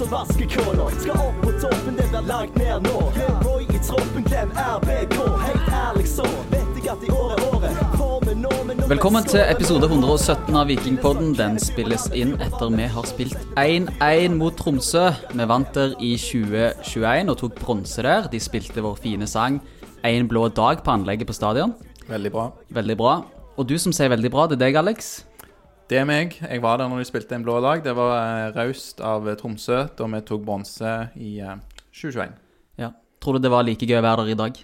som vaskekona. Skal opp på toppen, det blir langt ned nå. Roy i troppen, glem RBK. Helt ærlig så vet jeg at i år er året. Formen nå, men nå Velkommen til episode 117 av Vikingpodden. Den spilles inn etter vi har spilt 1-1 mot Tromsø. Vi vant der i 2021 og tok bronse der. De spilte vår fine sang 'Én blå dag' på anlegget på stadion. Veldig bra. Veldig bra. Og du som sier veldig bra, det er deg, Alex. Det er meg. Jeg var der når de spilte en blå dag. Det var eh, raust av eh, Tromsø da vi tok bronse i eh, 2021. Ja. Tror du det var like gøy å være der i dag?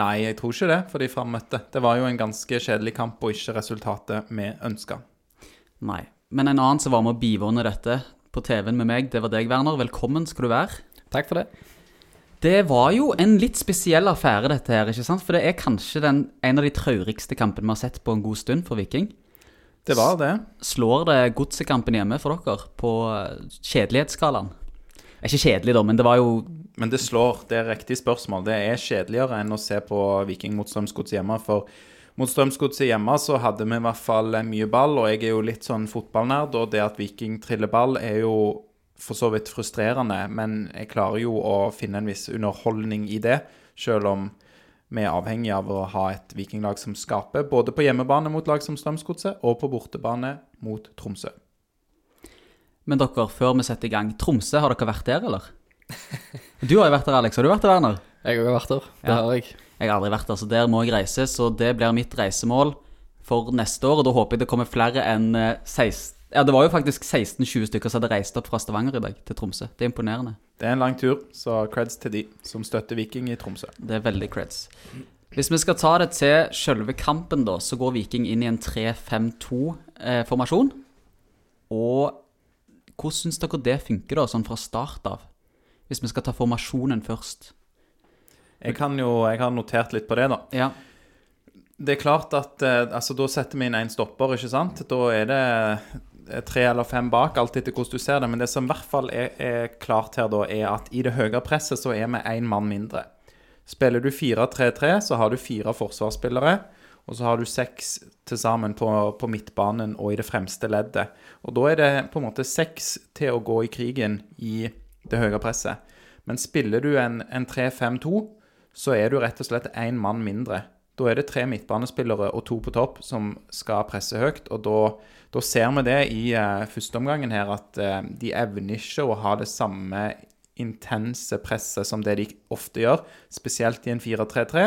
Nei, jeg tror ikke det, for de frammøtte. Det var jo en ganske kjedelig kamp og ikke resultatet vi ønska. Nei. Men en annen som var med å bivåne dette på TV-en med meg, det var deg, Werner. Velkommen skal du være. Takk for det. Det var jo en litt spesiell affære, dette her. ikke sant? For det er kanskje den, en av de traurigste kampene vi har sett på en god stund for Viking. Det var det. Slår det godsekampen hjemme for dere på eh, kjedelighetsskalaen? Ikke kjedelig, da, men det var jo Men det slår. Det er riktig spørsmål. Det er kjedeligere enn å se på Viking mot Strømsgodset hjemme. For mot Strømsgodset hjemme så hadde vi i hvert fall mye ball, og jeg er jo litt sånn fotballnerd, og det at Viking triller ball er jo for så vidt frustrerende, men jeg klarer jo å finne en viss underholdning i det, selv om vi er avhengig av å ha et vikinglag som skaper, både på hjemmebane mot lag som Strømsgodset og på bortebane mot Tromsø. Men dere, før vi setter i gang Tromsø, har dere vært der, eller? Du har jo vært der, Alex. Har du vært der, Werner? Jeg har vært der. Det Ja. har jeg. Jeg har aldri vært der, så der må jeg reise. Så det blir mitt reisemål for neste år. Og da håper jeg det kommer flere enn eh, 16 Ja, det var jo faktisk 16-20 stykker som hadde reist opp fra Stavanger i dag til Tromsø. Det er imponerende. Det er en lang tur, så creds til de som støtter Viking i Tromsø. Det er veldig creds. Hvis vi skal ta det til selve kampen, da, så går Viking inn i en 3-5-2-formasjon. Og hvordan syns dere det funker, da, sånn fra start av? Hvis vi skal ta formasjonen først. Jeg, kan jo, jeg har notert litt på det, da. Ja. Det er klart at eh, altså, da setter vi inn en stopper, ikke sant? Da er det tre eller fem bak, alt etter hvordan du ser det. Men det som i hvert fall er, er klart her, da, er at i det høyere presset så er vi én mann mindre. Spiller du 4-3-3, så har du fire forsvarsspillere. Og så har du seks til sammen på, på midtbanen og i det fremste leddet. Og da er det på en måte seks til å gå i krigen i det høye presset. Men spiller du en, en 3-5-2, så er du rett og slett én mann mindre. Da er det tre midtbanespillere og to på topp som skal presse høyt. Og da, da ser vi det i uh, førsteomgangen her, at uh, de evner ikke å ha det samme intense presset som det de ofte gjør, spesielt i en 4-3-3.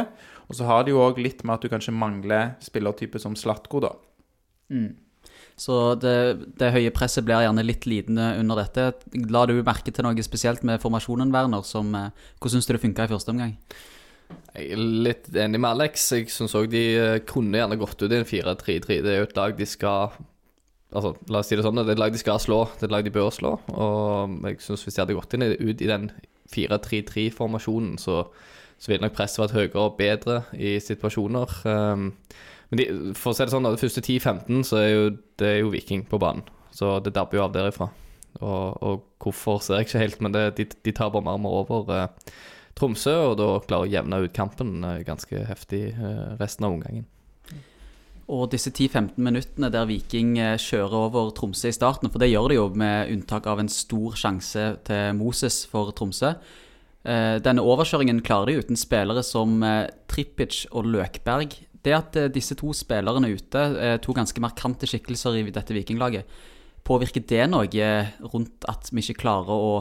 Og så har de jo òg litt med at du kanskje mangler spillertype som Slatko, da. Så det, det høye presset blir gjerne litt lidende under dette. La du merke til noe spesielt med formasjonen, Werner? Som, eh, hvordan syns du det funka i første omgang? Jeg er litt enig med Alex. Jeg syns òg de eh, kunne gjerne gått ut i en 4-3-3. Det er jo et lag de skal Altså, la oss si det sånn, det er et lag de skal slå. Det er et lag de bør slå. Og jeg syns hvis de hadde gått inn ut i den 4-3-3-formasjonen, så, så ville nok presset vært høyere og bedre i situasjoner. Um, men de, for å si det sånn, de første 10-15 så er jo det er jo Viking på banen. Så det dabber jo av derifra. Og, og hvorfor ser jeg ikke helt, men det, de, de tar bare marmor over eh, Tromsø, og da klarer å jevne ut kampen eh, ganske heftig eh, resten av omgangen. Og disse 10-15 minuttene der Viking eh, kjører over Tromsø i starten, for det gjør de jo med unntak av en stor sjanse til Moses for Tromsø. Denne overkjøringen klarer de uten spillere som Trippic og Løkberg. Det at disse to spillerne er ute, to ganske markante skikkelser i dette vikinglaget, påvirker det noe rundt at vi ikke klarer å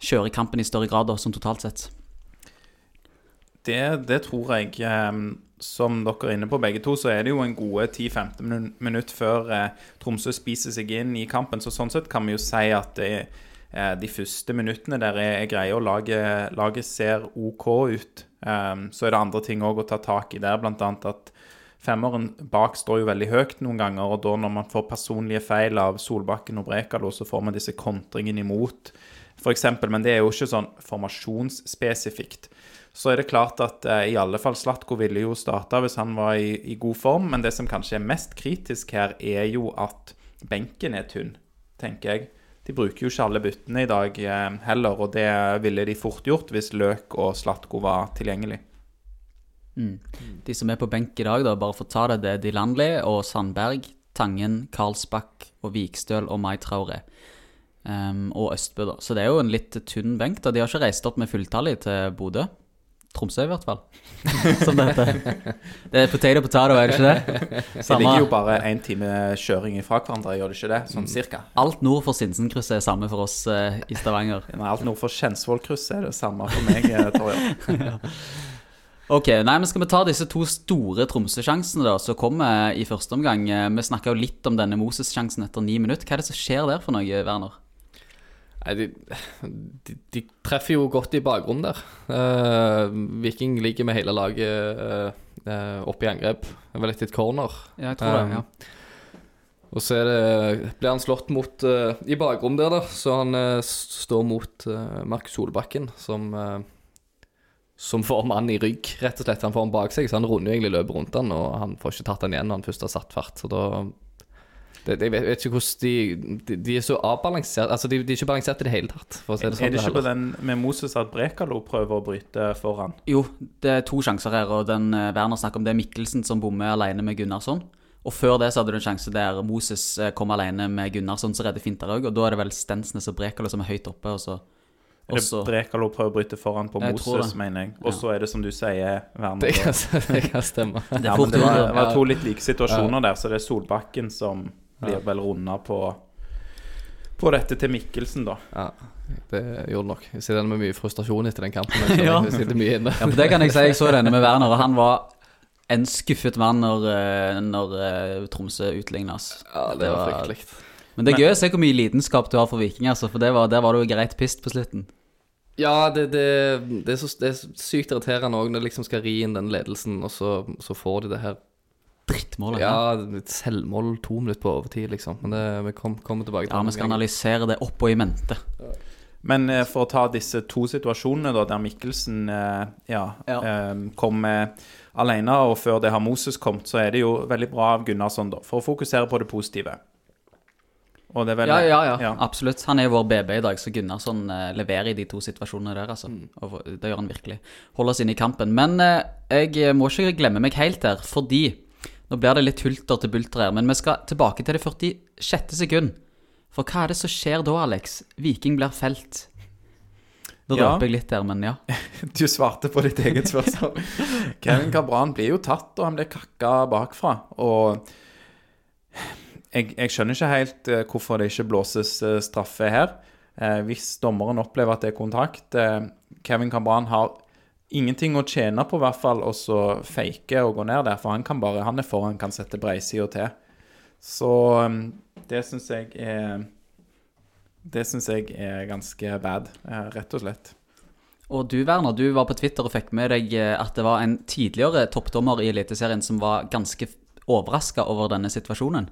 kjøre kampen i større grad, da, som totalt sett? Det, det tror jeg. eh, Som dere er inne på begge to, så er det jo en gode 10-15 minutt, før eh, Tromsø spiser seg inn i kampen. Så sånn sett kan vi jo si at det, eh, de første minuttene der er, greie, og laget, laget ser OK ut. Eh, så er det andre ting òg å ta tak i der, bl.a. at femmeren bak står jo veldig høyt noen ganger, og da når man får personlige feil av Solbakken og Brekalo, så får man disse kontringene imot, f.eks. Men det er jo ikke sånn formasjonsspesifikt. Så er det klart at eh, i alle fall Slatko ville jo starta hvis han var i, i god form, men det som kanskje er mest kritisk her, er jo at benken er tynn, tenker jeg. De bruker jo ikke alle byttene i dag eh, heller, og det ville de fort gjort hvis Løk og Slatko var tilgjengelig. De som er på benk i dag, da, bare for å ta det, det er Dilandli og Sandberg, Tangen, Karlsbakk og Vikstøl og Mai Traore. Um, og Østbø, da. Så det er jo en litt tynn benk. da De har ikke reist opp med fulltallet til Bodø. Tromsø, i hvert fall. Som det heter. Det er potato potato, er det ikke det? Det ligger jo bare én time kjøring fra hverandre, gjør det ikke det? Sånn cirka. Alt nord for Sinsenkrysset er samme for oss eh, i Stavanger. Nei, alt nord for Kjensvollkrysset er det samme for meg, Torje. Torjer. Ok, nei, men Skal vi ta disse to store Tromsø-sjansene da, som kommer i første omgang? Eh, Vi snakka litt om denne Moses-sjansen etter ni minutter. Hva er det som skjer der for noe, Werner? Nei, de, de, de treffer jo godt i bakgrunnen der. Uh, Viking ligger med hele laget uh, oppe i angrep. Det vel etter et corner. Ja, jeg tror det, ja. Og så er det, blir han slått mot i bakgrunnen der, da. Så han står mot uh, Markus Solbakken, som Som får mannen i rygg, rett og slett. Han får han bak seg, så han runder jo egentlig løpet rundt han, og han får ikke tatt han igjen når han først har satt fart. Så da det, det, Jeg vet, vet ikke hvordan de, de De er så avbalansert Altså, de, de er ikke balansert i det hele tatt, for å si det sånn. Er det ikke på den med Moses at Brekalo prøver å bryte foran? Jo, det er to sjanser her, og den eh, Werner snakker om det er Mikkelsen som bommer alene med Gunnarsson. Og før det så hadde du en sjanse der Moses eh, kom alene med Gunnarsson, som redder Finter òg, og da er det vel Stensnes og Brekalo som er høyt oppe, og så også- Brekalo prøver å bryte foran på Jeg Moses, mener jeg. Og så er det som du sier, Werner. Det kan, det kan stemme. Det Ja, men det var, det var to litt like situasjoner der, så det er Solbakken som blir vel runda på på dette til Mikkelsen, da. Ja, det gjorde det nok. Jeg sitter med mye frustrasjon etter den kampen. Jeg, Ja. jeg sitter mye inne. Ja, for det kan jeg si. Jeg så denne med Werner, og han var en skuffet mann når, eh, når eh, Tromsø utlignes. Ja, det var fryktelig. Men det er gøy å se hvor mye lidenskap du har for Viking, altså, for det var, der var du greit pist på slutten. Ja, det, det, det, er så, det er sykt irriterende òg når de liksom skal ri inn den ledelsen, og så, så får de det her Drittmålet. Ja, et selvmål to minutter på overtid, liksom. Men det, vi kom, kommer tilbake til Ja, vi skal analysere det opp og i mente. Men eh, for å ta disse to situasjonene, da, der Mikkelsen eh, ja, Ja. eh, kom eh, alene, og før det har Moses kommet, så er det jo veldig bra av Gunnarsson, da, for å fokusere på det positive. Og det er vel Ja, ja, ja, ja. absolutt. Han er jo vår BB i dag, så Gunnarsson leverer i de to situasjonene der, altså. Mm. Og det gjør han virkelig. Holder oss inne i kampen. Men jeg må ikke glemme meg helt der, fordi Nå blir det litt hulter til bulter her, men vi skal tilbake til det 46. sekund. For hva er det som skjer da, Alex? Viking blir felt. Nå Ja. røper jeg litt der, men ja. Du svarte på ditt eget spørsmål. Kevin Cabran blir jo tatt, og han blir kakka bakfra. Og jeg, jeg skjønner ikke helt eh, hvorfor det ikke blåses eh, straffe her. Eh, hvis dommeren opplever at det er kontakt eh, Kevin Cabran har ingenting å tjene på, i hvert fall, og så fake og gå ned der. For han kan bare, han er foran, kan sette breisida til. Så eh, det syns jeg er Det syns jeg er ganske bad, eh, rett og slett. Og du Werner, du var på Twitter og fikk med deg eh, at det var en tidligere toppdommer i Eliteserien som var ganske overraska over denne situasjonen.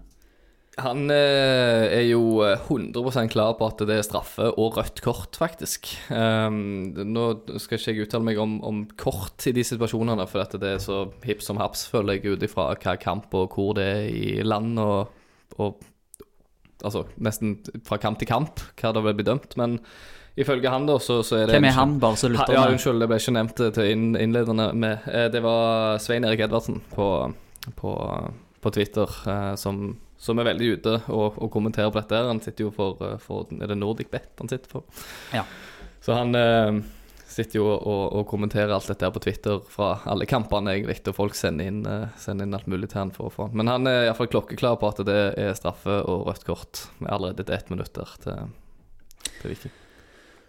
Han eh, er jo eh, 100% klar på at det er straffe og rødt kort, faktisk. Um, nå skal ikke jeg uttale meg om, om kort i de situasjonene, for det er så hipp som haps, føler jeg, ut ifra hva kamp og hvor det er i land, og, og altså nesten fra kamp til kamp, hva det vil bli dømt. Men ifølge han, da, så, så er det Hvem er han, bare så lytter ja, unnskyld, det ble ikke nevnt eh, til innlederne med. Eh, Det var Svein Erik Edvardsen på, på, på Twitter eh, som, som er veldig ute og, og kommenterer på dette. Han sitter jo for, eh, for Er det Nordic Bet han sitter for? Ja. Så han eh, sitter jo og, og kommenterer alt dette her på Twitter fra alle kampene, egentlig. Og folk sender inn, eh, sender inn alt mulig til han for å få han. Men han er iallfall klokkeklar på at det er straffe og rødt kort med allerede til ett minutt der til, til Viking.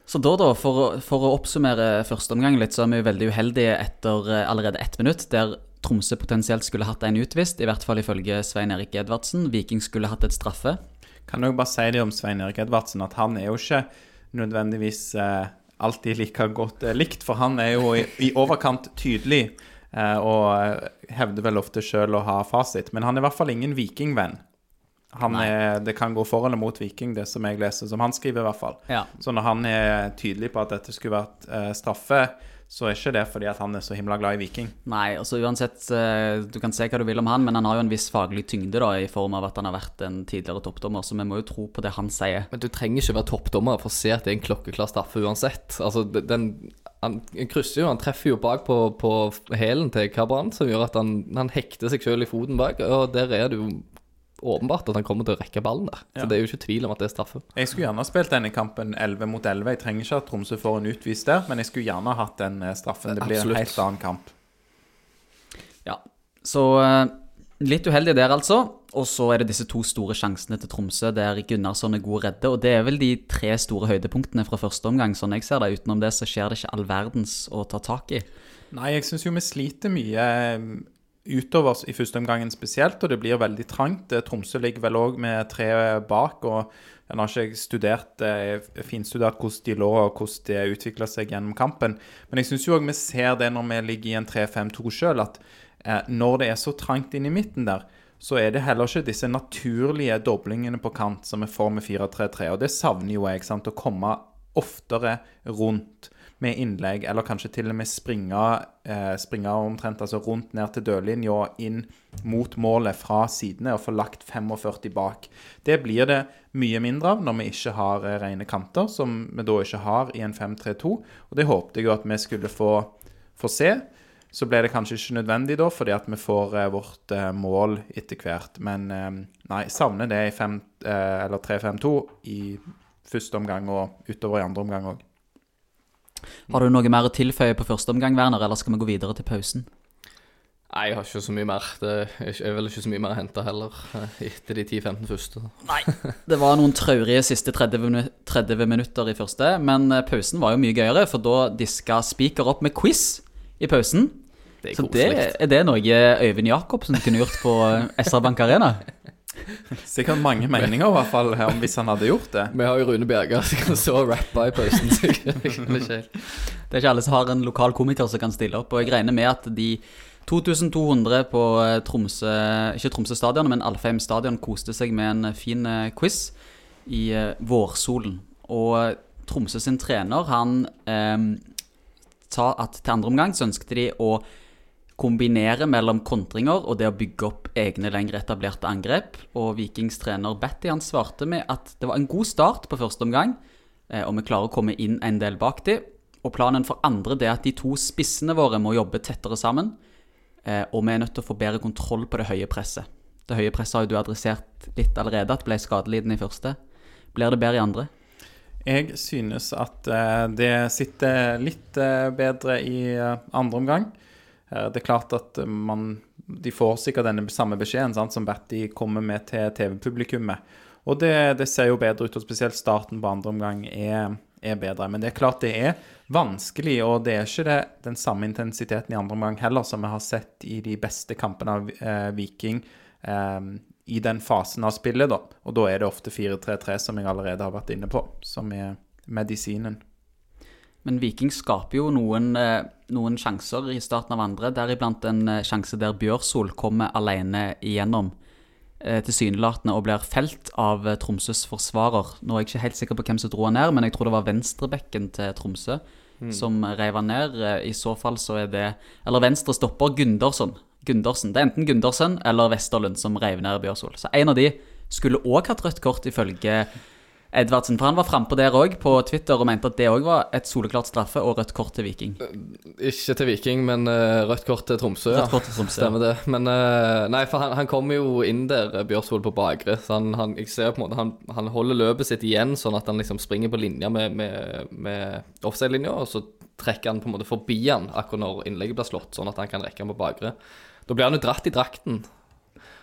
Så da, da, for, for å oppsummere første omgang litt, så er vi veldig uheldige etter eh, allerede ett minutt, der Tromsø potensielt skulle hatt en utvist, i hvert fall ifølge Svein Erik Edvardsen. Viking skulle hatt et straffe. Kan jeg bare si det om Svein Erik Edvardsen, at han er jo ikke nødvendigvis eh, alltid like godt eh, likt, for han er jo i, i overkant tydelig eh, og eh, hevder vel ofte sjøl å ha fasit. Men han er i hvert fall ingen vikingvenn. Han er, det kan gå for eller mot Viking, det som jeg leser, som han skriver i hvert fall. Ja. Så når han er tydelig på at dette skulle vært eh, straffe, så er ikke det fordi at han er så himla glad i Viking. Nei, altså uansett, eh, du kan se hva du vil om han, men han har jo en viss faglig tyngde da, i form av at han har vært en tidligere toppdommer, så vi må jo tro på det han sier. Men du trenger ikke være toppdommer for å se at det er en klokkeklar straffe uansett. Altså, den, han, han krysser jo, han treffer jo bak på, på hælen til Kabran, som gjør at han, han hekter seg selv i foten bak, og der er det jo åpenbart at han kommer til å rekke ballen der. Så Ja. det er jo ikke tvil om at det er straffe. Jeg skulle gjerne ha spilt denne kampen 11 mot 11. Jeg trenger ikke at Tromsø får en utvist der, men jeg skulle gjerne ha hatt den eh, straffen. Det blir Absolutt. en helt annen kamp. Ja, så eh, litt uheldig der altså. Og så er det disse to store sjansene til Tromsø der Gunnarsson er god redde. Og det er vel de tre store høydepunktene fra første omgang, sånn jeg ser det. Utenom det så skjer det ikke all verdens å ta tak i. Nei, jeg syns jo vi sliter mye eh, utover i første omgangen spesielt, og det blir veldig trangt. Eh, Tromsø ligger vel òg med tre bak, og jeg har ikke studert, eh, finstudert hvordan de lå og hvordan det utvikla seg gjennom kampen. Men jeg syns òg vi ser det når vi ligger i en 3-5-2 sjøl, at eh, når det er så trangt inn i midten der, så er det heller ikke disse naturlige doblingene på kant som vi får med 4-3-3. Og det savner jo jeg. sant, Å komme oftere rundt med innlegg, eller kanskje til og med springe, eh, springe omtrent altså rundt ned til dørlinja og inn mot målet fra sidene og få lagt 45 bak. Det blir det mye mindre av når vi ikke har eh, rene kanter, som vi da ikke har i en 5-3-2. Og det håpte jeg jo at vi skulle få, få se. Så ble det kanskje ikke nødvendig da, fordi at vi får eh, vårt eh, mål etter hvert. Men eh, nei, savner det i fem, eh, eller 3-5-2 i første omgang og utover i andre omgang òg. Har du noe mer å tilføye på første omgang, Werner, eller skal vi gå videre til pausen? Nei, jeg har ikke så mye mer. Det er vel ikke så mye mer å hente heller, eh, etter de 10-15 første. Nei, Det var noen traurige siste 30, 30 minutter i første, men eh, pausen var jo mye gøyere, for da diska Spiker opp med quiz i pausen. Det er Så det, er det noe Øyvind Jacobsen kunne gjort på eh, SR Bank Arena? Sikkert mange meninger i hvert fall om hvis han hadde gjort det. Vi har jo Rune Bjerga som kan så rappe i pausen. så jeg skjønner ikke. Det er ikke alle som har en lokal komiker som kan stille opp, og jeg regner med at de 2200 på eh, Tromsø, ikke Tromsø stadion, men Alfheim stadion koste seg med en fin eh, quiz i eh, vårsolen. Og eh, Tromsø sin trener, han eh, sa at til andre omgang så ønsket de å kombinere mellom kontringer og det å bygge opp egne lengre etablerte angrep. Og Vikings trener Betty han svarte med at det var en god start på første omgang, eh, og vi klarer å komme inn en del bak de. Og planen for andre er at de to spissene våre må jobbe tettere sammen. Eh, og vi er nødt til å få bedre kontroll på det høye presset. Det høye presset har jo du adressert litt allerede, at ble skadelidende i første. Blir det bedre i andre? Jeg synes at eh, det sitter litt bedre i andre omgang. Eh, det er klart at eh, man De får sikkert denne samme beskjeden sant, som Batty kommer med til TV-publikummet. Og det, det ser jo bedre ut, og spesielt starten på andre omgang er, er bedre. Men det er klart det er vanskelig, og det er ikke det, den samme intensiteten i andre omgang heller som vi har sett i de beste kampene av eh, Viking eh, i den fasen av spillet, da. Og da er det ofte 4-3-3, som jeg allerede har vært inne på, som er medisinen. Men Viking skaper jo noen, eh, noen sjanser i starten av andre, deriblant en eh, sjanse der Bjørsol kommer alene igjennom eh, tilsynelatende og blir felt av Tromsøs forsvarer. Nå er jeg ikke helt sikker på hvem som dro han ned, men jeg tror det var venstrebekken til Tromsø som reiv han ned. I så fall så er det Eller venstre stopper Gundersen. Gundersen. Det er enten Gundersen eller Westerlund som reiv ned Bjørsol. Så en av de skulle òg hatt rødt kort, ifølge Edvardsen. For han var frampå der òg, på Twitter, og mente at det òg var et soleklart straffe og rødt kort til Viking. Ikke til Viking, men eh, rødt kort til Tromsø. Rødt kort til Tromsø. Stemmer det. Men eh, nei, for han, han kommer jo inn der, eh, Bjørsvold, på bakre. Så han, han, jeg ser på en måte, han, han holder løpet sitt igjen, sånn at han liksom springer på linja med, med, med offside-linja, og så trekker han på en måte forbi han akkurat når innlegget blir slått, sånn at han kan rekke han på bakre. Da blir han jo dratt i drakten.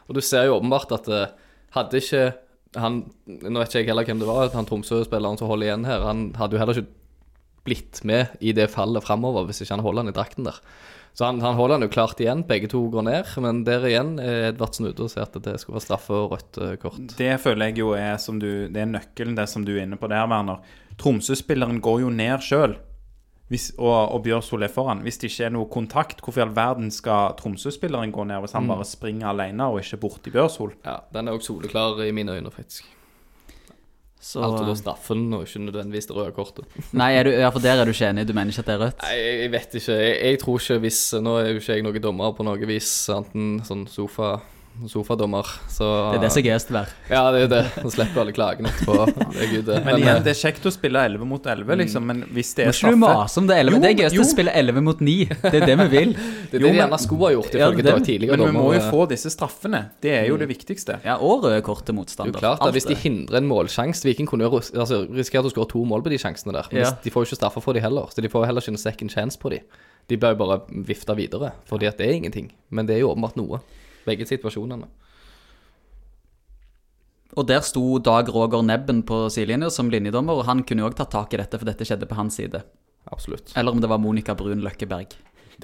Og du ser jo åpenbart at eh, hadde ikke han Nå vet ikke jeg heller hvem det var, han Tromsø-spilleren som holder igjen her. Han hadde jo heller ikke blitt med i det fallet framover hvis ikke han holder han i drakten der. Så han, han holder han jo klart igjen. Begge to går ned. Men der igjen er Edvardsen ute og sier at det skulle være straffe og rødt eh, kort. Det føler jeg jo er som du Det er nøkkelen, det som du er inne på der, Werner. Tromsø-spilleren går jo ned sjøl, og, og Bjørsol er foran. Hvis det ikke er noe kontakt, hvorfor i all verden skal Tromsø-spilleren gå ned hvis han bare springer alene og ikke bort i Bjørsol? Ja, Den er òg soleklar i mine øyne, faktisk. Så, Altså da straffen, og ikke nødvendigvis det røde kortet. nei, er du, ja, for der er du ikke enig? Du mener ikke at det er rødt? Nei, jeg, jeg vet ikke. Jeg, jeg tror ikke hvis Nå er jo ikke jeg noen dommer på noe vis, enten sånn sofa sofadommer. Så Det er det som er gøyest vær. Ja, det er det. Så slipper alle klagene etterpå. Det er gud, det. Men igjen, eh, det er kjekt å spille 11 mot 11, liksom, men hvis det Må er ikke du straffe mase om det 11? Jo, det er gøyest jo. å spille 11 mot 9. Det er det vi vil. det er jo, det de gjerne skulle ha gjort, Ja, ifølge det- da tidligere Men vi må jo få disse straffene. Det er jo det viktigste. Ja, og røde kort til Det er motstander. jo klart da, Hvis de hindrer en målsjanse Viking kunne jo altså, risikert å skåre to mål på de sjansene der. Men Ja. de får jo ikke straffer for de heller, så de får heller ikke en second chance på de. De bør jo bare vifte videre, fordi at det er ingenting. Men det er jo åpenbart noe. Begge situasjonene. Og der sto Dag Roger Nebben på sidelinja som linjedommer, og han kunne jo òg tatt tak i dette, for dette skjedde på hans side. Absolutt. Eller om det var Monica Brun Løkkeberg.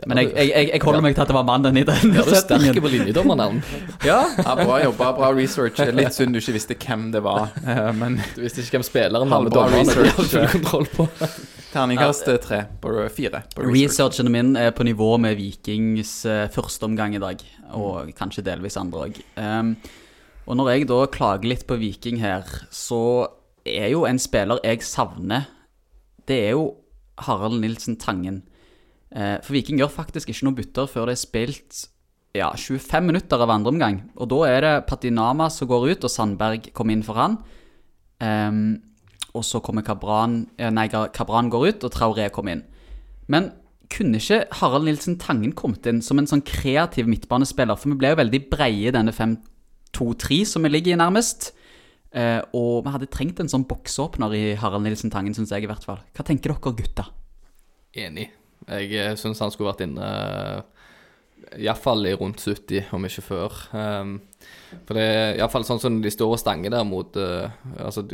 Men jeg, jeg, jeg, jeg holder meg til at det var mannen i den Ja, du sterk på linjedommernavn. Ja, Ja, bra jobba, bra research. Litt synd du ikke visste hvem det var, men Du visste ikke hvem spilleren var. Det research. hadde full kontroll på. Terningkast eh, tre på fire. På Researchen min er på nivå med Vikings eh, første omgang i dag, og kanskje delvis andre òg. og når jeg da klager litt på Viking her, så er jo en spiller jeg savner, det er jo Harald Nilsen Tangen. Eh, for Viking gjør faktisk ikke noe bytter før det er spilt ja, 25 minutter av andre omgang. Og da er det Patinama som går ut, og Sandberg kommer inn for han. Ehm, og så kommer Kabran eh, Nei, Kabran går ut, og Traoré kommer inn. Men kunne ikke Harald Nilsen Tangen kommet inn som en sånn kreativ midtbanespiller? For vi ble jo veldig breie i denne 5-2-3 som vi ligger i, nærmest. Eh, og vi hadde trengt en sånn boksåpner i Harald Nilsen Tangen, syns jeg i hvert fall. Hva tenker dere, gutta? Enig. Jeg eh, syns han skulle vært inne Iallfall i rundt 70, om ikke før. Um, for det er iallfall sånn som de står og stanger der mot uh, Altså,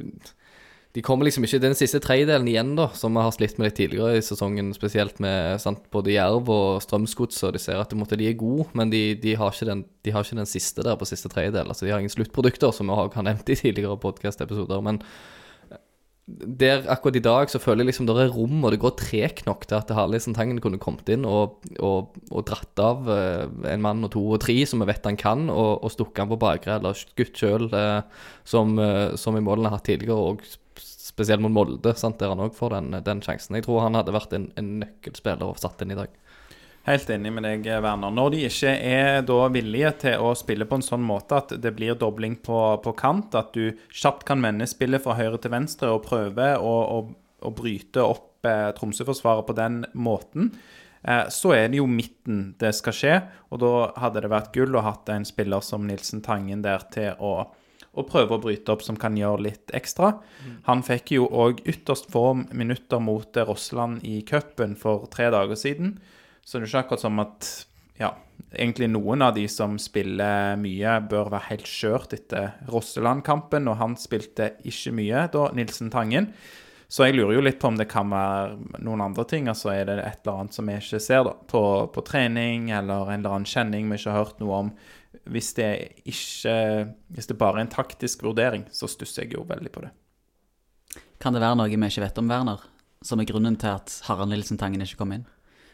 de, de kommer liksom ikke Den siste tredjedelen igjen, da, som vi har slitt med litt tidligere i sesongen, spesielt med sant, både Jerv og Strømsgods, og de ser at på en de er gode, men de, de, har den, de har ikke den siste der på siste tredjedel. Altså, de har ingen sluttprodukter, som vi har, nevnt i tidligere podkast-episoder. men der akkurat i dag så føler jeg liksom det er rom, og det går tregt nok til at Harlisen Tangen kunne kommet inn og, og, og dratt av eh, en mann og to og tre, som vi vet han kan, og, og stukket han på bakre, eller skutt sjøl, eh, som, eh, som i målene har hatt tidligere, og spesielt mot Molde, sant, der han òg får den, den sjansen. Jeg tror han hadde vært en, en nøkkelspiller og satt inn i dag. Helt enig med deg, Werner. Når de ikke er da villige til å spille på en sånn måte at det blir dobling på, på kant, at du kjapt kan vende spillet fra høyre til venstre og prøve å, å, å bryte opp eh, Tromsø-forsvaret på den måten, eh, så er det jo midten det skal skje. Og da hadde det vært gull å hatt en spiller som Nilsen Tangen der til å og prøve å bryte opp, som kan gjøre litt ekstra. Han fikk jo òg ytterst få minutter mot Rossland i cupen for tre dager siden. Så det er ikke akkurat som at ja, egentlig noen av de som spiller mye, bør være helt skjørt etter Rosseland-kampen, og han spilte ikke mye da, Nilsen Tangen. Så jeg lurer jo litt på om det kan være noen andre ting. Altså er det et eller annet som vi ikke ser da, på, på trening, eller en eller annen kjenning vi ikke har hørt noe om. Hvis det, ikke, hvis det bare er en taktisk vurdering, så stusser jeg jo veldig på det. Kan det være noe vi ikke vet om Werner, som er grunnen til at Harald Nilsen Tangen ikke kom inn?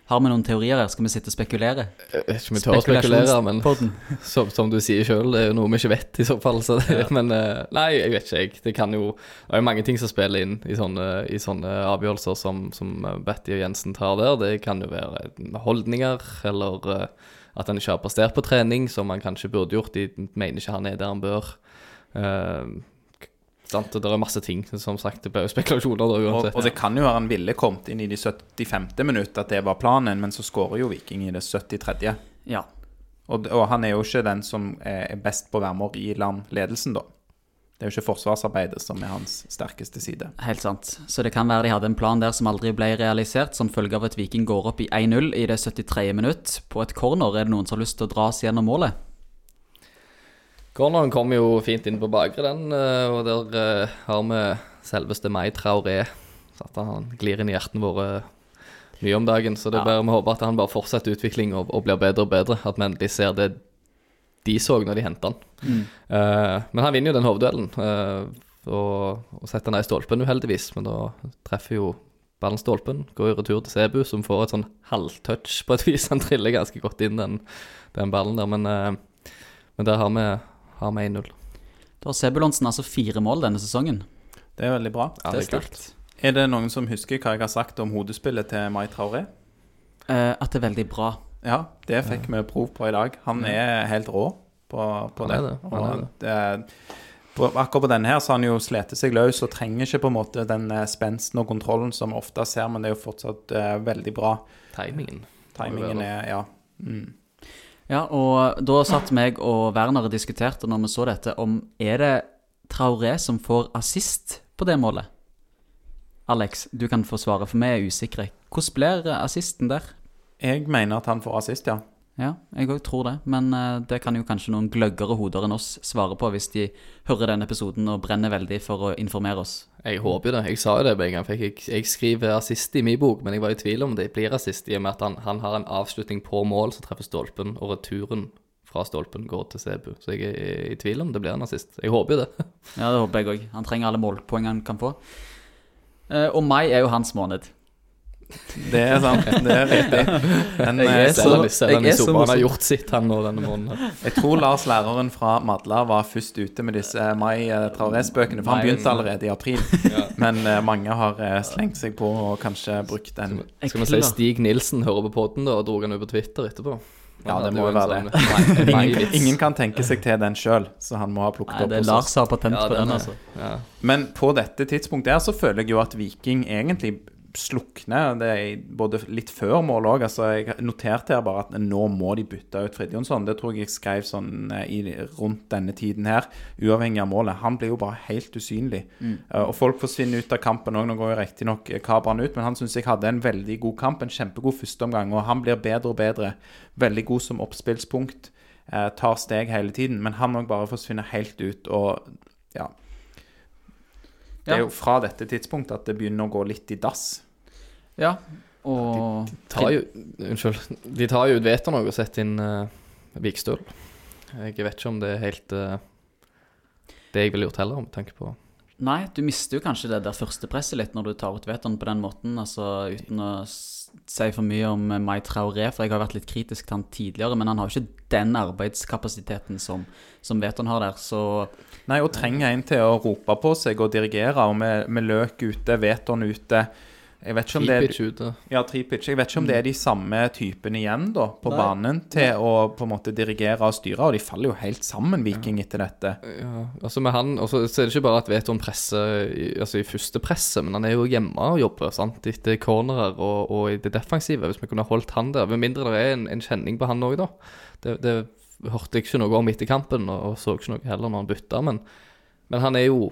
Har vi noen teorier her? Skal vi sitte og spekulere? Jeg vet ikke om vi tør å spekulere, men som, som du sier sjøl, det er jo noe vi ikke vet i så fall. Så det, Men eh, nei, jeg vet ikke, jeg. Det kan jo Det er jo mange ting som spiller inn i sånne, i sånne avgjørelser som, som Betty og Jensen tar der. Det kan jo være holdninger, eller eh, at han ikke har prestert på trening, som han kanskje burde gjort. De mener ikke han er der han bør. Uh, sant? Det er masse ting. Som sagt, det blir jo spekulasjoner da Og, uansett. og det kan jo være han ville kommet inn i de 75. minutt, at det var planen, men så skårer jo Viking i det 73. Ja. Og, og han er jo ikke den som er er best på å være med å ri land ledelsen, da. Det er jo ikke forsvarsarbeidet som er hans sterkeste side. Helt sant. Så det kan være de hadde en plan der som aldri ble realisert, som følge av at Viking går opp i 1-0 i det 73. minutt. På et corner er det noen som har lyst til å dra oss gjennom målet. Corneren kom jo fint inn på bakre, den, eh, og der eh, har vi selveste Mai Traoré. Så at han glir inn i hjertene våre mye om dagen. Så det er Ja. bare vi håper at han bare fortsetter utvikling og, og blir bedre og bedre. At vi endelig ser det de så når de henta han. Eh, men han vinner jo den hovedduellen, uh, og, og setter ned i stolpen uheldigvis. Men da treffer jo ballen stolpen, går i retur til Sebu, som får et sånn halvtouch på et vis. Han triller ganske godt inn den, den ballen der, men, uh, men der har vi, har vi 1-0. Da har Sebulonsen altså fire mål denne sesongen. Det er veldig bra. Ja, det er er sterkt. Er det noen som husker hva jeg har sagt om hodespillet til Mai Traoré? Eh, at det er veldig bra. Ja, det fikk vi prov på i dag. Han er helt rå. på, på Han det. er det, han er det på, akkurat på denne her så har han jo slitt seg løs og trenger ikke på en måte den eh, spensten og kontrollen som vi ofte ser, men det er jo fortsatt uh, veldig bra. Timingen. Timingen er Ja. Mm. Ja, og da satt meg og Werner og diskuterte når vi så dette, om er det Traoré som får assist på det målet? Alex, du kan få svare, for vi er usikre. Hvordan blir assisten der? Jeg mener at han får assist, ja. Ja, jeg òg tror det, men eh, det kan jo kanskje noen gløggere hoder enn oss svare på hvis de hører denne episoden og brenner veldig for å informere oss. Jeg håper jo det. Jeg sa jo det med en gang. For jeg, jeg skriver assist i min bok, men jeg var i tvil om det blir assist, i og med at han, han har en avslutning på mål som treffer stolpen, og returen fra stolpen går til Sebu. Så jeg er i tvil om det blir en assist. Jeg håper jo det. Ja, det håper jeg òg. Han trenger alle målpoeng han kan få. Eh, Og mai er jo hans måned. Det er sant. Det er riktig. Men Jeg eh, er Selv så- jeg er så han har gjort sitt, han nå denne måneden. jeg tror Lars læreren fra Madla var først ute med disse Mai eh, Traoré-spøkene, for han begynte allerede i april. Men eh, mange har eh, slengt seg på og kanskje brukt den. Skal vi si. Stig Nilsen hører på podden da, og dro han ut på Twitter etterpå? Ja, det må jo være sånn det. Ingen, ingen kan tenke seg til den sjøl, så han må ha plukket Nei, opp det er hos Lars har patent på den, altså. Men på dette tidspunktet her så føler jeg jo at Viking egentlig slukner. Det er både litt før mål òg. Altså, jeg noterte her bare at nå må de bytte ut Fridtjonsson. Det tror jeg jeg skrev sånn eh, i, rundt denne tiden her, uavhengig av målet. Han blir jo bare helt usynlig. Eh, og folk forsvinner ut av kampen òg. Nå går jo riktignok Kabran ut, men han syns jeg hadde en veldig god kamp. En kjempegod førsteomgang. Og han blir bedre og bedre. Veldig god som oppspillspunkt. Eh, tar steg hele tiden. Men han òg bare forsvinner helt ut. Og ja. Det er jo fra dette tidspunktet at det begynner å gå litt i dass. Ja, og tar jo, unnskyld, de tar jo ut Veton og setter inn uh, Vikstøl. Jeg vet ikke om det er helt uh, det jeg ville gjort heller, med tanke på Nei, du mister jo kanskje det der første presset litt når du tar ut Veton på den måten. Altså uten å si for mye om eh, Mai Traoré, for jeg har vært litt kritisk til han tidligere. Men han har jo ikke den arbeidskapasiteten som, som Veton har der, så Nei, og trenger en til å rope på seg og dirigere, og med, med løk ute, Veton ute. Jeg vet ikke om det er. Ja, Jeg vet ikke om det er de samme typene igjen da, på Nei. banen til å på en måte dirigere og styre, og de faller jo helt sammen, Viking, etter dette. Ja, altså med han, også, så er det ikke bare at Veton presser altså i første presset, men han er jo hjemme og jobber sant? etter cornerer og, og i det defensive. Hvis vi kunne holdt han der, med mindre det er en, en kjenning på han òg, da. Det, det hørte jeg ikke noe om etter kampen, og, og så ikke noe heller når han bytta, men, men han er jo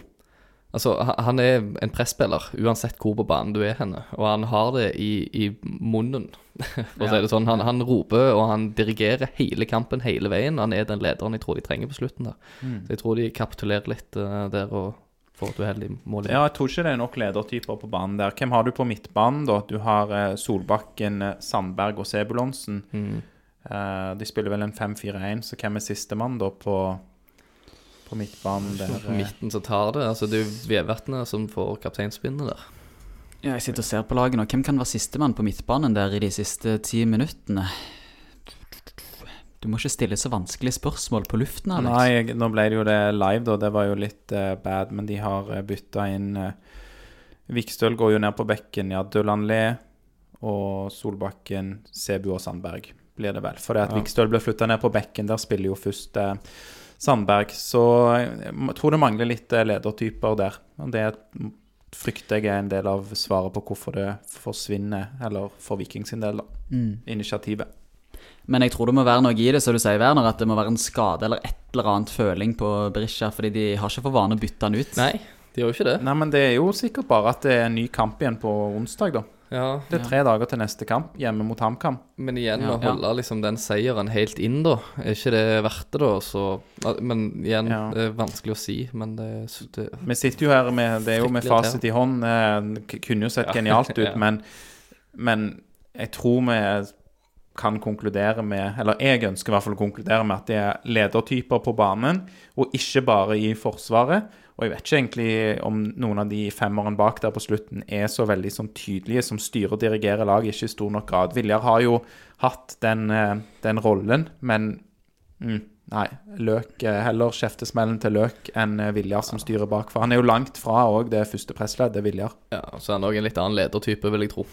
Altså, han- er en presspiller, uansett hvor på banen du er henne. Og han har det i, i munnen, for å si det sånn. Han, han roper, og han dirigerer hele kampen hele veien. Han er den lederen jeg tror de trenger på slutten der. Så jeg tror de kapitulerer litt uh, der og får et uheldig mål. Ja, jeg tror ikke det er nok ledertyper på banen der. Hvem har du på midtbanen, da? Du har uh, Solbakken, eh, Sandberg og Sebulonsen. Mm. Uh, de spiller vel en 5-4-1, så hvem er sistemann da på, på midtbanen der? På eh? midten så tar det. Altså, det er jo Vevatnet som får kapteinspinnet der. Ja, jeg sitter og ser på laget nå. Hvem kan være sistemann på midtbanen der i de siste ti minuttene? Du må ikke stille så vanskelige spørsmål på luften, Alex. Nei, jeg, nå ble det jo det live, da. Det var jo litt uh, bad, men de har uh, bytta inn uh, Vikstøl går jo ned på bekken, ja. Dølanlé og Solbakken, Sebu og Sandberg blir det vel. For det at Ja. Vikstøl ble flytta ned på bekken, der spiller jo først eh, Sandberg. Så jeg tror det mangler litt eh, ledertyper der. Og det frykter jeg er en del av svaret på hvorfor det forsvinner, eller for Viking sin del, da. Mm. Initiativet. Men jeg tror det må være noe i det, som du sier, Werner, at det må være en skade eller et eller annet føling på Berisha, fordi de har ikke for vane å bytte han ut. Nei, de gjør jo ikke det. Nei, men det er jo sikkert bare at det er en ny kamp igjen på onsdag, da. Ja, Det er tre dager til neste kamp, hjemme mot HamKam. Men igjen, Ja, å holde liksom den seieren helt inn, da. Er ikke det verdt det, da? Så, men igjen, Ja. det er vanskelig å si. Men det, det Vi sitter jo her med Det er jo med fasit i hånd. eh, Det kunne jo sett Ja. genialt ut, Ja. men, men jeg tror vi kan konkludere med Eller jeg ønsker i hvert fall å konkludere med at det er ledertyper på banen, og ikke bare i Forsvaret. Og jeg vet ikke egentlig om noen av de femmerne bak der på slutten er så veldig sånn tydelige som styrer og dirigerer laget, ikke i stor nok grad. Viljar har jo hatt den, eh, den rollen, men mm, nei. Løk eh, Heller kjeftesmellen til Løk enn eh, Viljar som styrer bak. For han er jo langt fra òg det første pressleddet, Viljar. Ja, så er han òg en litt annen ledertype, vil jeg tro.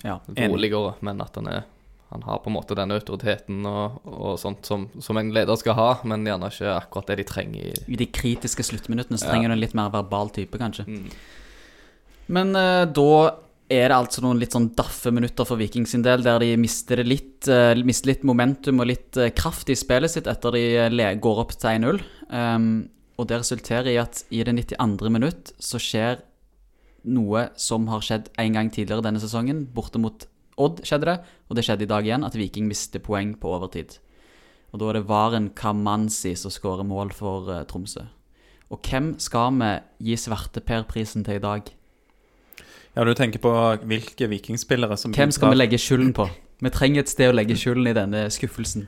Ja. Roligere, men at han er han har på en måte den autoriteten og, og sånt som, som en leder skal ha, men gjerne ikke akkurat det de trenger i I de kritiske sluttminuttene så Ja. trenger du en litt mer verbal type, kanskje. Mm. Men uh, da er det altså noen litt sånn daffe minutter for Viking sin del, der de mister, litt, uh, mister litt momentum og litt uh, kraft i spillet sitt etter de går opp til 1-0. Um, og det resulterer i at i det 92. minutt så skjer noe som har skjedd en gang tidligere denne sesongen. Borte mot Odd skjedde det, og det skjedde i dag igjen, at Viking mister poeng på overtid. Og da er det Varen Kamanzi som skårer mål for uh, Tromsø. Og hvem skal vi gi Svarteper-prisen til i dag? Ja, du tenker på hvilke vikingspillere som Hvem skal vi legge skylden på? Vi trenger et sted å legge skylden i denne skuffelsen.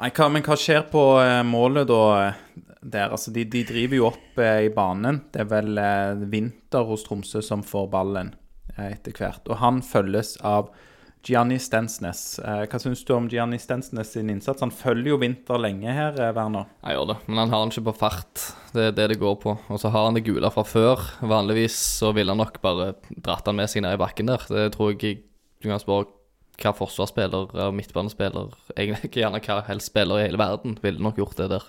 Nei, hva, men hva skjer på eh, målet da eh, der? Altså, de, de driver jo opp eh, i banen. Det er vel eh, Vinter hos Tromsø som får ballen etter hvert. Og han følges av Gianni Stensnes. Eh, hva syns du om Gianni Stensnes sin innsats? Han følger jo Vinter lenge her, eh, Werner. Jeg gjør det, men han har han ikke på fart. Det er det det går på. Og så har han det gule fra før. Vanligvis så ville han nok bare dratt han med seg ned i bakken der. Det tror jeg du kan spørre hva forsvarsspiller og midtbanespiller, egentlig ikke gjerne hva helst spiller i hele verden, ville nok gjort det der.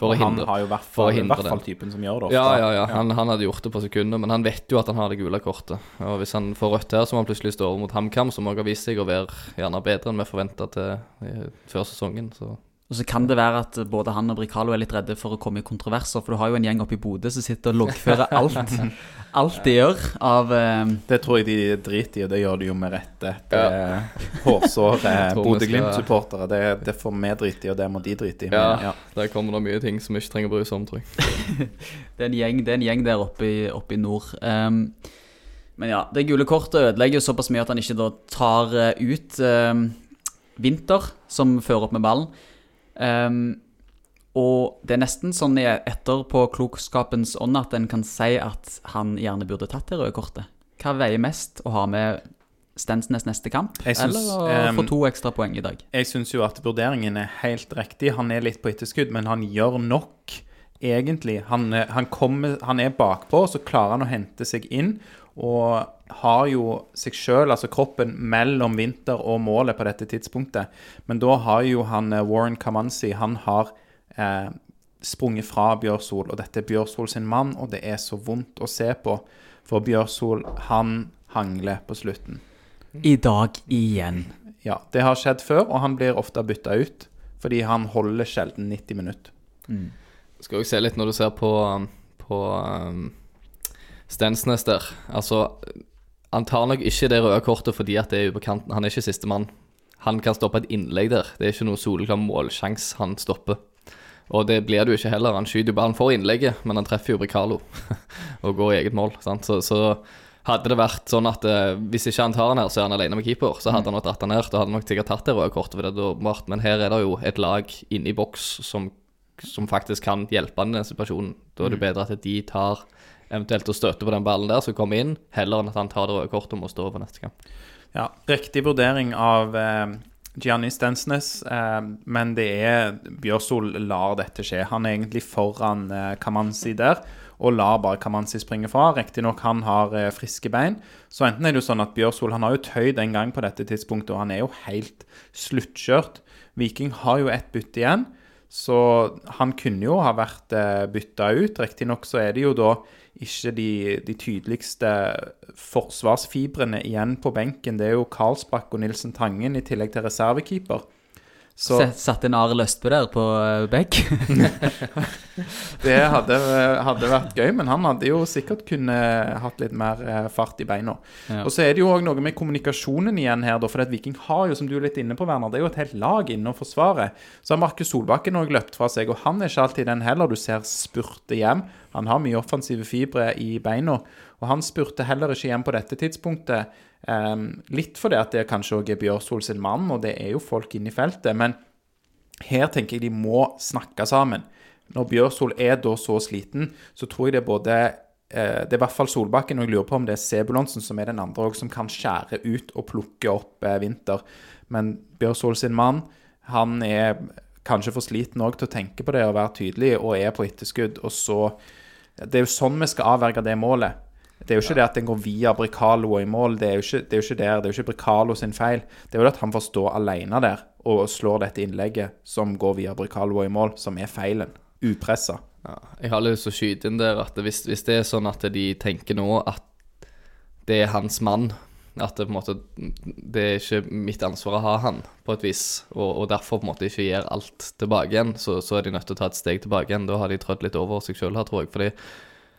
For Og å han hindre, har jo hvert fall, i hvert fall typen som gjør det ofte. Ja, ja, ja. Han, han hadde gjort det på sekundet, men han vet jo at han har det gule kortet. Og hvis han får rødt her, så må han plutselig stå over mot HamKam, som også har vist seg å være gjerne bedre enn vi forventa til eh, før sesongen. Så Og så kan det være at både han og Bricalo er litt redde for å komme i kontroverser, for du har jo en gjeng oppe i Bodø som sitter og loggfører alt, alt de gjør av eh, Det tror jeg de driter i, og det gjør de jo med rette. Det er hårsåre tror Bodø-Glimt-supportere. Det, det får vi drite i, og det må de drite i. ja, Men, ja. der kommer det mye ting som vi ikke trenger å bry oss om, tror jeg. Det er en gjeng, det er en gjeng der oppe i, oppe i nord. Um, men ja, det gule kortet ødelegger jo såpass mye at han ikke da tar eh, ut um, Vinter, som fører opp med ballen. Ehm, og det er nesten sånn etter på klokskapens ånd at en kan si at han gjerne burde tatt det røde kortet. Hva veier mest, å ha med Stensnes neste kamp, synes, eller å ehm, få to ekstra poeng i dag? Jeg syns jo at vurderingen er helt riktig. Han er litt på etterskudd, men han gjør nok, egentlig. Han, eh, han, kommer, han er bakpå, så klarer han å hente seg inn. Og har jo seg sjøl, altså kroppen, mellom vinter og målet på dette tidspunktet. Men da har jo han eh, Warren Kamanzi Han har eh, sprunget fra Bjørsol, og dette er Bjørsol sin mann, og det er så vondt å se på. For Bjørsol, han hangler på slutten. I dag igjen. Ja, det har skjedd før, og han blir ofte bytta ut. Fordi han holder sjelden 90 minutter. Skal jo se litt når du ser på, um, på um, Stensnes der. Altså, han tar nok ikke det røde kortet fordi at det er på kanten. Han er ikke sistemann. Han kan stoppe et innlegg der. Det er ikke noe soleklar målsjanse han stopper. Og det blir det jo ikke heller. Han skyter jo bare Han får innlegget, men han treffer jo Bricalo og går i eget mål. Sant? Så, så hadde det vært sånn at eh, hvis ikke han tar den her, så er han alene med keeper, så hadde han nok dratt den her. Da hadde han nok sikkert tatt det røde kortet, for det er åpenbart. Men her er det jo et lag inne i boks som, som faktisk kan hjelpe han i den situasjonen. Da er det bedre at de tar eventuelt og støtter på den ballen der som kommer inn, heller enn at han tar det røde kortet og må stå over neste kamp. Ja, riktig vurdering av eh, Gianni Stensnes, eh, men det er Bjørsol lar dette skje. Han er egentlig foran eh, Kamanzi der, og lar bare Kamanzi springe fra. Riktignok han har eh, friske bein, så enten er det jo sånn at Bjørsol han har jo tøyd en gang på dette tidspunktet, og han er jo helt sluttkjørt. Viking har jo ett bytte igjen, så han kunne jo ha vært eh, bytta ut. Riktignok så er det jo da ikke de, de tydeligste forsvarsfibrene igjen på benken. Det er jo Karlsbakk og Nilsen Tangen i tillegg til reservekeeper. Så Satt en Arild Østbø der på eh, bekk. det hadde, hadde vært gøy, men han hadde jo sikkert kunne hatt litt mer eh, fart i beina. Ja. Og så er det jo òg noe med kommunikasjonen igjen her, for at Viking har jo, som du er litt inne på, Werner, det er jo et helt lag inne og forsvarer. Så har Markus Solbakken òg løpt fra seg, og han er ikke alltid den heller. Du ser spurte hjem. Han har mye offensive fibre i beina, og han spurte heller ikke hjem på dette tidspunktet. Ehm, litt fordi at det kanskje òg er Bjørsol sin mann, og det er jo folk inne i feltet. Men her tenker jeg de må snakke sammen. Når Bjørsol er da så sliten, så tror jeg det er både eh, Det er i hvert fall Solbakken, og jeg lurer på om det er Sebulonsen som er den andre òg, som kan skjære ut og plukke opp eh, Vinter. Men Bjørsol sin mann, han er kanskje for sliten òg til å tenke på det og være tydelig, og er på etterskudd. Og så Det er jo sånn vi skal avverge det målet. Det er jo ikke det at den går via Bricalo i mål. Det er jo ikke, det er jo ikke der, det er jo ikke Bricalo sin feil. Det er jo at han får stå alene der og slår dette innlegget som går via Bricalo i mål, som er feilen. Upressa. Ja, jeg har lyst til å skyte inn der at hvis, hvis det er sånn at de tenker nå at det er hans mann, at det på en måte Det er ikke mitt ansvar å ha han, på et vis, og, og derfor på en måte ikke gir alt tilbake igjen, så, så er de nødt til å ta et steg tilbake igjen. Da har de trødd litt over seg sjøl her, tror jeg. Fordi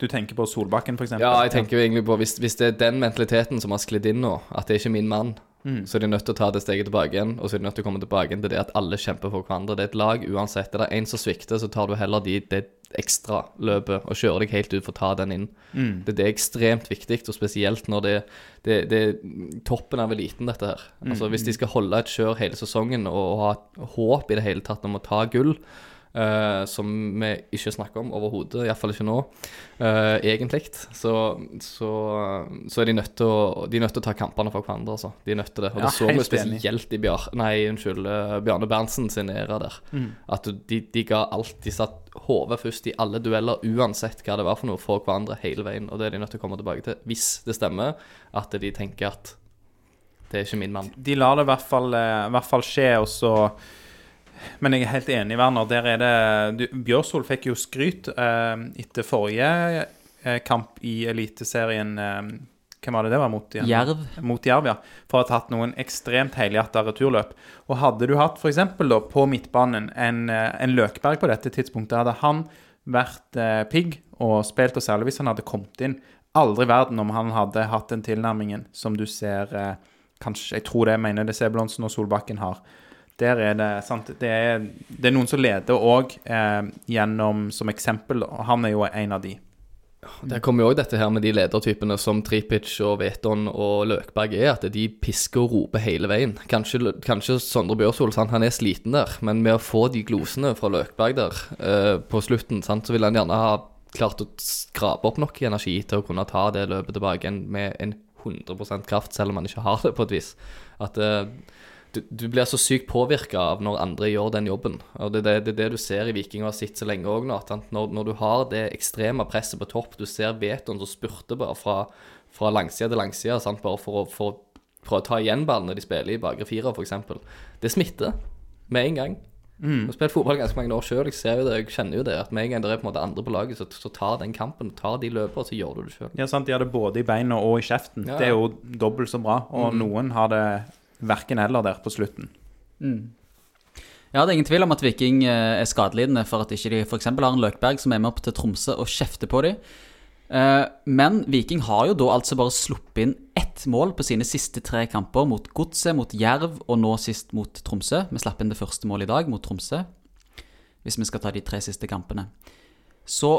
Du tenker på Solbakken, f.eks.? Ja, jeg tenker jo egentlig på hvis, hvis det er den mentaliteten som har sklidd inn nå, at det er ikke min mann, så er de nødt til å ta det steget tilbake igjen. Og så er de nødt til å komme tilbake igjen til det at alle kjemper for hverandre. Det er et lag uansett. Er det én som svikter, så tar du heller de, det ekstraløpet og kjører deg helt ut for å ta den inn. Det, det er ekstremt viktig, og spesielt når det, det, det er toppen av eliten, dette her. Altså Hvis de skal holde et kjør hele sesongen og, og ha håp i det hele tatt om å ta gull, eh, som vi ikke snakker om overhodet, iallfall ikke nå, uh, egentlig, så, så, så er de nødt til å De nødt til å ta kampene for hverandre, altså. De er nødt til det. Og Ja, det så vi spesielt i Bjar nei, unnskyld, uh, Bjarne Berntsen sin æra der. At de, de ga alt. De satt hodet først i alle dueller, uansett hva det var for noe, for hverandre hele veien. Og det er de nødt til å komme tilbake til, hvis det stemmer at de tenker at det er ikke min mann. De lar det i hvert fall, i hvert fall skje, og så Men jeg er helt enig, Werner. Der er det du, Bjørsol fikk jo skryt eh, etter forrige eh, kamp i Eliteserien. Eh, hvem var det det var mot igjen? Jerv. Mot Jerv, ja. For å ha tatt noen ekstremt helhjerta returløp. Og hadde du hatt f.eks. da på midtbanen en, eh, en Løkberg på dette tidspunktet, hadde han vært eh, pigg og spilt, og særlig hvis han hadde kommet inn Aldri i verden om han hadde hatt den tilnærmingen som du ser eh, Kanskje, Jeg tror det jeg mener det Sebulonsen og Solbakken har. Der er det sant Det er, det er noen som leder òg eh, gjennom som eksempel, og han er jo en av de. Der kommer jo òg dette her med de ledertypene som Tripic og Veton og Løkberg er, at de pisker og roper hele veien. Kanskje, kanskje Sondre Bjørsol sant? han er sliten der, men med å få de glosene fra Løkberg der eh, på slutten, sant? så vil han gjerne ha klart å skrape opp nok energi til å kunne ta det løpet tilbake med en 100% kraft, selv om han ikke har det på et vis. At eh, du, du blir så sykt påvirka av når andre gjør den jobben. Og Det er det, det, det du ser i Viking og har sett så lenge òg nå. Når, når du har det ekstreme presset på topp, du ser Veton som spurter bare fra, fra langside til langside sant? bare for å, for å prøve å ta igjen ballene de spiller i bakre firer, f.eks. Det smitter med en gang. Jeg har spilt fotball ganske mange år sjøl, jeg ser jo det, jeg kjenner jo det. At med en gang det er på en måte andre på laget, så, så tar den kampen, tar de løpene, så gjør du det sjøl. Ja, sant, De har det både i beina og i kjeften. Ja, Det er jo dobbelt så bra. Og noen har det verken eller der på slutten. Ja, det er ingen tvil om at Viking eh, er skadelidende for at ikke de f.eks. har en Løkberg som er med opp til Tromsø og kjefter på dem. Eh, Men Viking har jo da altså bare sluppet inn ett mål på sine siste tre kamper, mot Godset, mot Jerv og nå sist mot Tromsø. Vi slapp inn det første målet i dag, mot Tromsø, hvis vi skal ta de tre siste kampene. Så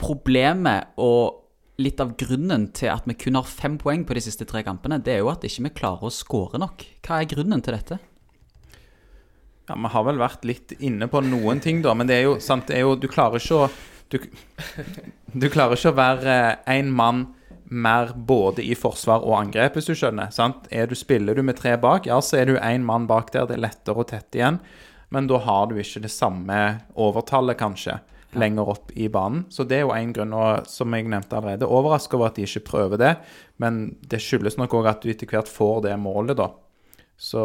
problemet og litt av grunnen til at vi kun har fem poeng på de siste tre kampene, det er jo at ikke vi klarer å skåre nok. Hva er grunnen til dette? Ja, Vi har vel vært litt inne på noen ting, da. Men det er jo sant, er jo, du klarer ikke å Du, du klarer ikke å være én mann mer både i forsvar og angrep, hvis du skjønner. sant? Er du, spiller du med tre bak, ja, så er du én mann bak der. Det er lettere å tette igjen. Men da har du ikke det samme overtallet, kanskje, lenger opp i banen. Så det er jo én grunn, og som jeg nevnte allerede, overraska over at de ikke prøver det. Men det skyldes nok òg at du etter hvert får det målet, da. Så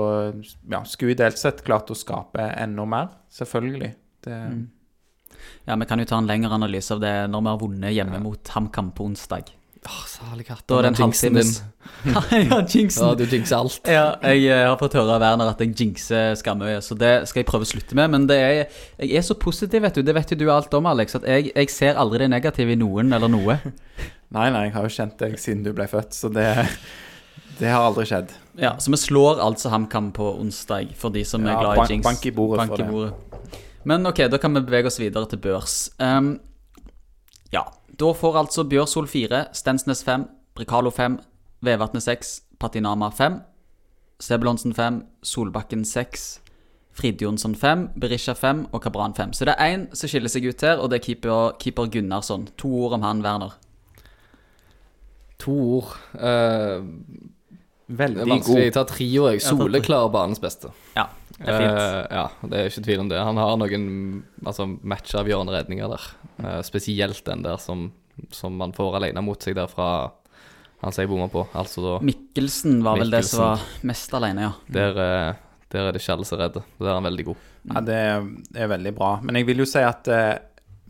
ja, skulle ideelt sett klart å skape enda mer, selvfølgelig. Det, Ja, Vi kan jo ta en lengre analyse av det når vi har vunnet hjemme mot HamKam på onsdag. Åh, særlig katt. Da er det en halvtime. Ja, jinxen. Ja, du jinxer alt. Ja, jeg eh, har fått høre av Werner at jeg jinxer Skamøya, så det skal jeg prøve å slutte med. Men det er, jeg er så positiv, vet du. Det vet jo du alt om, Alex. At jeg, jeg ser aldri det negative i noen eller noe. nei, nei, jeg har jo kjent deg siden du ble født, så det, det har aldri skjedd. Ja, Så vi slår altså HamKam på onsdag, for de som er glad bank- i jinx. bank i bordet Bank for i det. Men ok, da kan vi bevege oss videre til børs. Ehm, ja, da får altså Bjørsol 4, Stensnes 5, Bricalo 5, Vevatnet 6, Patinama 5, Sebulonsen 5, Solbakken 6, Fridjonsson 5, Berisha 5 og Kabran 5. Så det er én som skiller seg ut her, og det er keeper, keeper Gunnarsson. To ord om han, Werner. To ord. Eh, Veldig er vanskelig. Jeg god. tar trio, jeg. tar tre. Soleklar banens beste. Ja, det er fint. Eh, ja, det er ikke tvil om det. Han har noen altså, matchavgjørende redninger der. Uh, spesielt den der som, som man får alene mot seg der fra Han som jeg bomma på. Altså da Mikkelsen var vel det som var mest alene, ja. Der, eh, der er det ikke alle som er redde. Der er han veldig god. Ja, det er, det er veldig bra. Men jeg vil jo si at eh,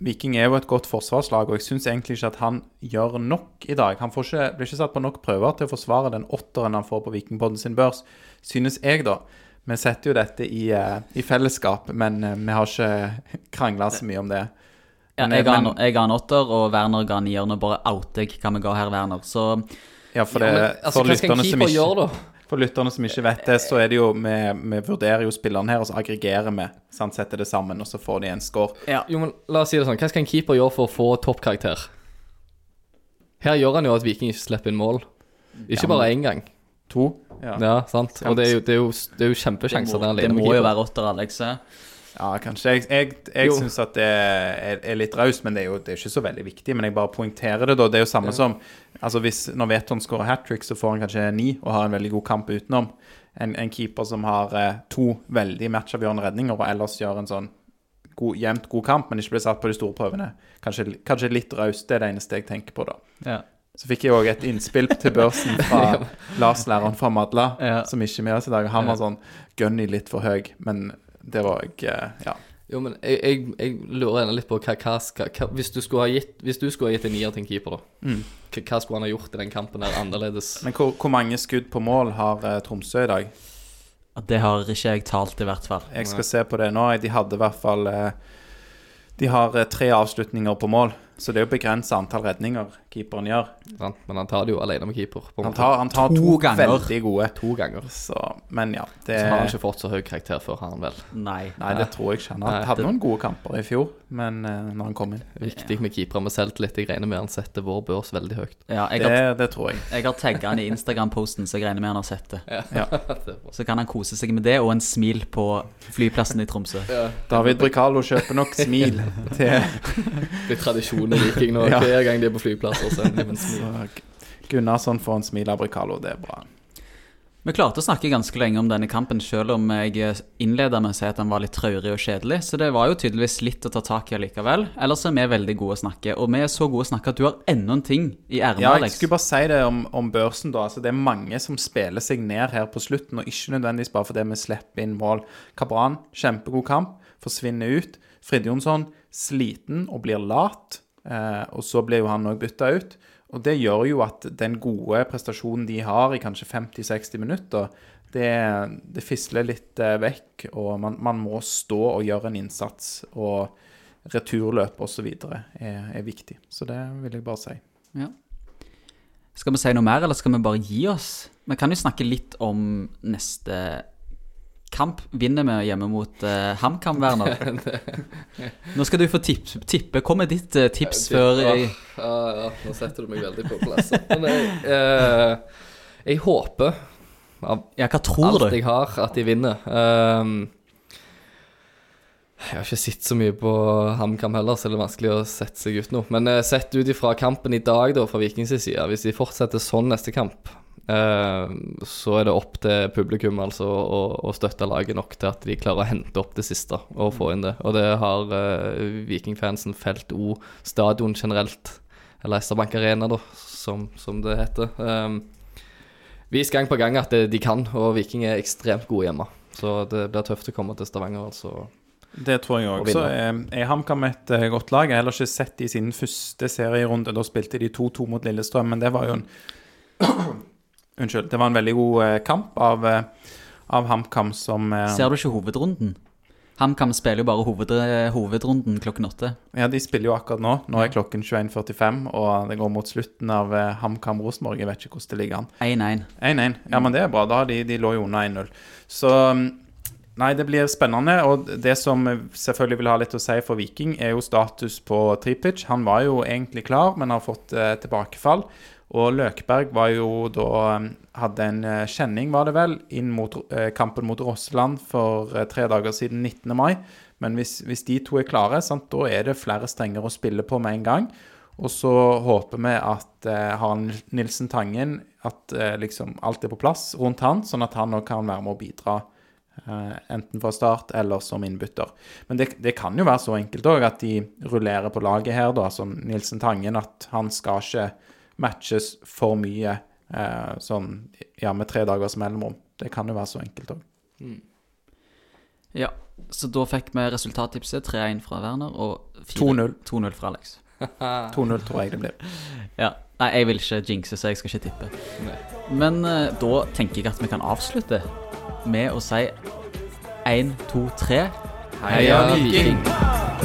Viking er jo et godt forsvarslag, og jeg syns egentlig ikke at han gjør nok i dag. Han får ikke, blir ikke satt på nok prøver til å forsvare den åtteren han får på Vikingpodden sin børs, synes jeg, da. Vi setter jo dette i, eh, i fellesskap, men eh, vi har ikke krangla så mye om det. ja Men- jeg, ga, men- en- jeg ga en åtter, og Werner ga en nier. Nå bare outer jeg hva vi ga her, Werner. Så Ja, for, det, Ja, men, altså, for, hva skal en lytterne ikke, gjøre, da? for lytterne som ikke vet det, så er det jo Vi, vi vurderer jo spillerne her, og så aggregerer vi. Sant? Setter det sammen, og så får de en score. Jo, men la oss si det sånn. Hva skal en keeper gjøre for å få toppkarakter? Her gjør han jo at Viking ikke slipper inn mål. Ikke bare én gang. To. Ja. Ja, sant. Og det er jo, det er jo, det er jo kjempesjanser der det alene må jo være åtter, Alex. Ja, kanskje. Jeg, jeg, jeg syns at det er, er litt raust, men det er jo det er ikke så veldig viktig. Men jeg bare poengterer det, da. Det er jo samme som altså hvis Når Veton skårer hat trick, så får han kanskje ni og har en veldig god kamp utenom. En, en keeper som har eh, to veldig matchavgjørende redninger, og ellers gjør en sånn god, jevnt god kamp, men ikke blir satt på de store prøvene. Kanskje, kanskje litt raust. Det er det eneste jeg tenker på, da. Ja. Så fikk jeg òg et innspill til børsen fra Lars, læreren fra Madla, Ja. som ikke er med oss i dag. Han var sånn Gunny litt for høy, men det var jeg eh, Ja. Jo, men jeg, jeg, jeg lurer ennå litt på hva, hva hva, hvis, du skulle ha gitt, hvis du skulle ha gitt en nier til en keeper, da. Mm. Hva, hva skulle han ha gjort i den kampen der annerledes? Men hvor, hvor mange skudd på mål har eh, Tromsø i dag? Det har ikke jeg talt, i hvert fall. Jeg skal se på det nå. De hadde i hvert fall eh, De har eh, tre avslutninger på mål, så det er jo begrensa antall redninger keeperen gjør. Sant? Men han tar det jo alene med keeper. På Han tar, han tar To to, ganger. veldig gode. to ganger. Så, men ja, det Så har han ikke fått så høy karakter før, har han vel. Nei. Nei, det tror jeg ikke. Han har- Nei, hadde det- noen gode kamper i fjor, men uh, når han kom inn Viktig med keepere med selvtillit. Jeg regner med han setter vår børs veldig høyt. Ja, jeg Det, har, det tror jeg. jeg har tagga han i Instagram-posten, så jeg regner med han har sett det. Ja. Er. Så kan han kose seg med det og en smil på flyplassen i Tromsø. David Bricalo kjøper nok smil til Det er tradisjon i Viking nå. Ja. Hver gang de er på flyplass. Gunnarsson får en smil av Bricalo. Det er bra. Vi klarte å snakke ganske lenge om denne kampen, selv om jeg innleda med å si at den var litt traurig og kjedelig. Så det var jo tydeligvis litt å ta tak i allikevel. Ellers er vi veldig gode å snakke. Og vi er så gode å snakke at du har enda en ting i ermet, Ja, jeg skulle bare si det om, om børsen, da. Altså, det er mange som spiller seg ned her på slutten, og ikke nødvendigvis bare fordi vi slipper inn mål. Kabran, kjempegod kamp, forsvinner ut. Fridtjonsson, sliten og blir lat. Eh, og så ble jo han òg bytta ut. Og det gjør jo at den gode prestasjonen de har i kanskje 50-60 minutter, det, det fisler litt eh, vekk, og man, man må stå og gjøre en innsats. Og returløp osv. Er, er viktig. Så det vil jeg bare si. Ja. Skal vi si noe mer, eller skal vi bare gi oss? Vi kan jo snakke litt om neste kamp. Vinner vi hjemme mot uh, HamKam, Werner? Nå skal du få tipp, tippe. Kom med ditt uh, tips før jeg Ja, ja, nå setter du meg veldig på plass. Men jeg, uh, jeg håper av Ja, hva tror alt du? jeg har, at de vinner. Ehm, jeg har ikke sett så mye på HamKam heller, så det er vanskelig å sette seg ut nå. Men sett ut ifra kampen i dag, da, fra Vikings side, hvis de fortsetter sånn neste kamp, så er det opp til publikum altså å, å støtte laget nok til at de klarer å hente opp det siste og få inn det. Og det har uh, Vikingfansen felt O stadion generelt, eller SR-Bank Arena, da, som, som det heter. Um, Vis gang på gang at det, de kan, og Viking er ekstremt gode hjemme. Så det blir tøft å komme til Stavanger, altså. Det tror jeg òg. Så er, HamKam et eh, godt lag. Jeg har heller ikke sett de siden første serierunde. Da spilte de 2-2 mot Lillestrøm, men det var jo en Unnskyld. Det var en veldig god eh, kamp av, eh, av HamKam som eh, Ser du ikke hovedrunden? HamKam spiller jo bare hoved, hovedrunden klokken åtte. Ja, de spiller jo akkurat nå. Nå er klokken 21.45, og det går mot slutten av HamKam Rosenborg. Jeg vet ikke hvordan det ligger an. 1-1. 1-1. Ja, men det er bra. Da de, de lå jo under 1-0. Så mm, Nei, det blir spennende. Og det som selvfølgelig vil ha litt å si for Viking, er jo status på Tripic. Han var jo egentlig klar, men har fått eh, tilbakefall. Og Løkberg var jo da eh, Hadde en eh, kjenning, var det vel, inn mot eh, kampen mot Rosseland for eh, tre dager siden, 19. mai. Men hvis, hvis de to er klare, sant, da er det flere strenger å spille på med en gang. Og så håper vi at eh, Harald Nilsen Tangen At eh, liksom alt er på plass rundt han, sånn at han òg kan være med å bidra. eh, enten fra start eller som innbytter. Men det, det kan jo være så enkelt òg at de rullerer på laget her, da, som Nilsen Tangen, at han skal ikke matches for mye eh, sånn ja, med tre dagers mellomrom. Det kan jo være så enkelt òg. Ja, så da fikk vi resultattipset 3-1 fra Werner og 2-0. 2-0 fra Alex. 2-0 tror jeg det blir. Ja. Nei, jeg vil ikke jinxe, så jeg skal ikke tippe. Men uh, da tenker jeg at vi kan avslutte med å si 1, 2, 3 Heia Viking! Viking!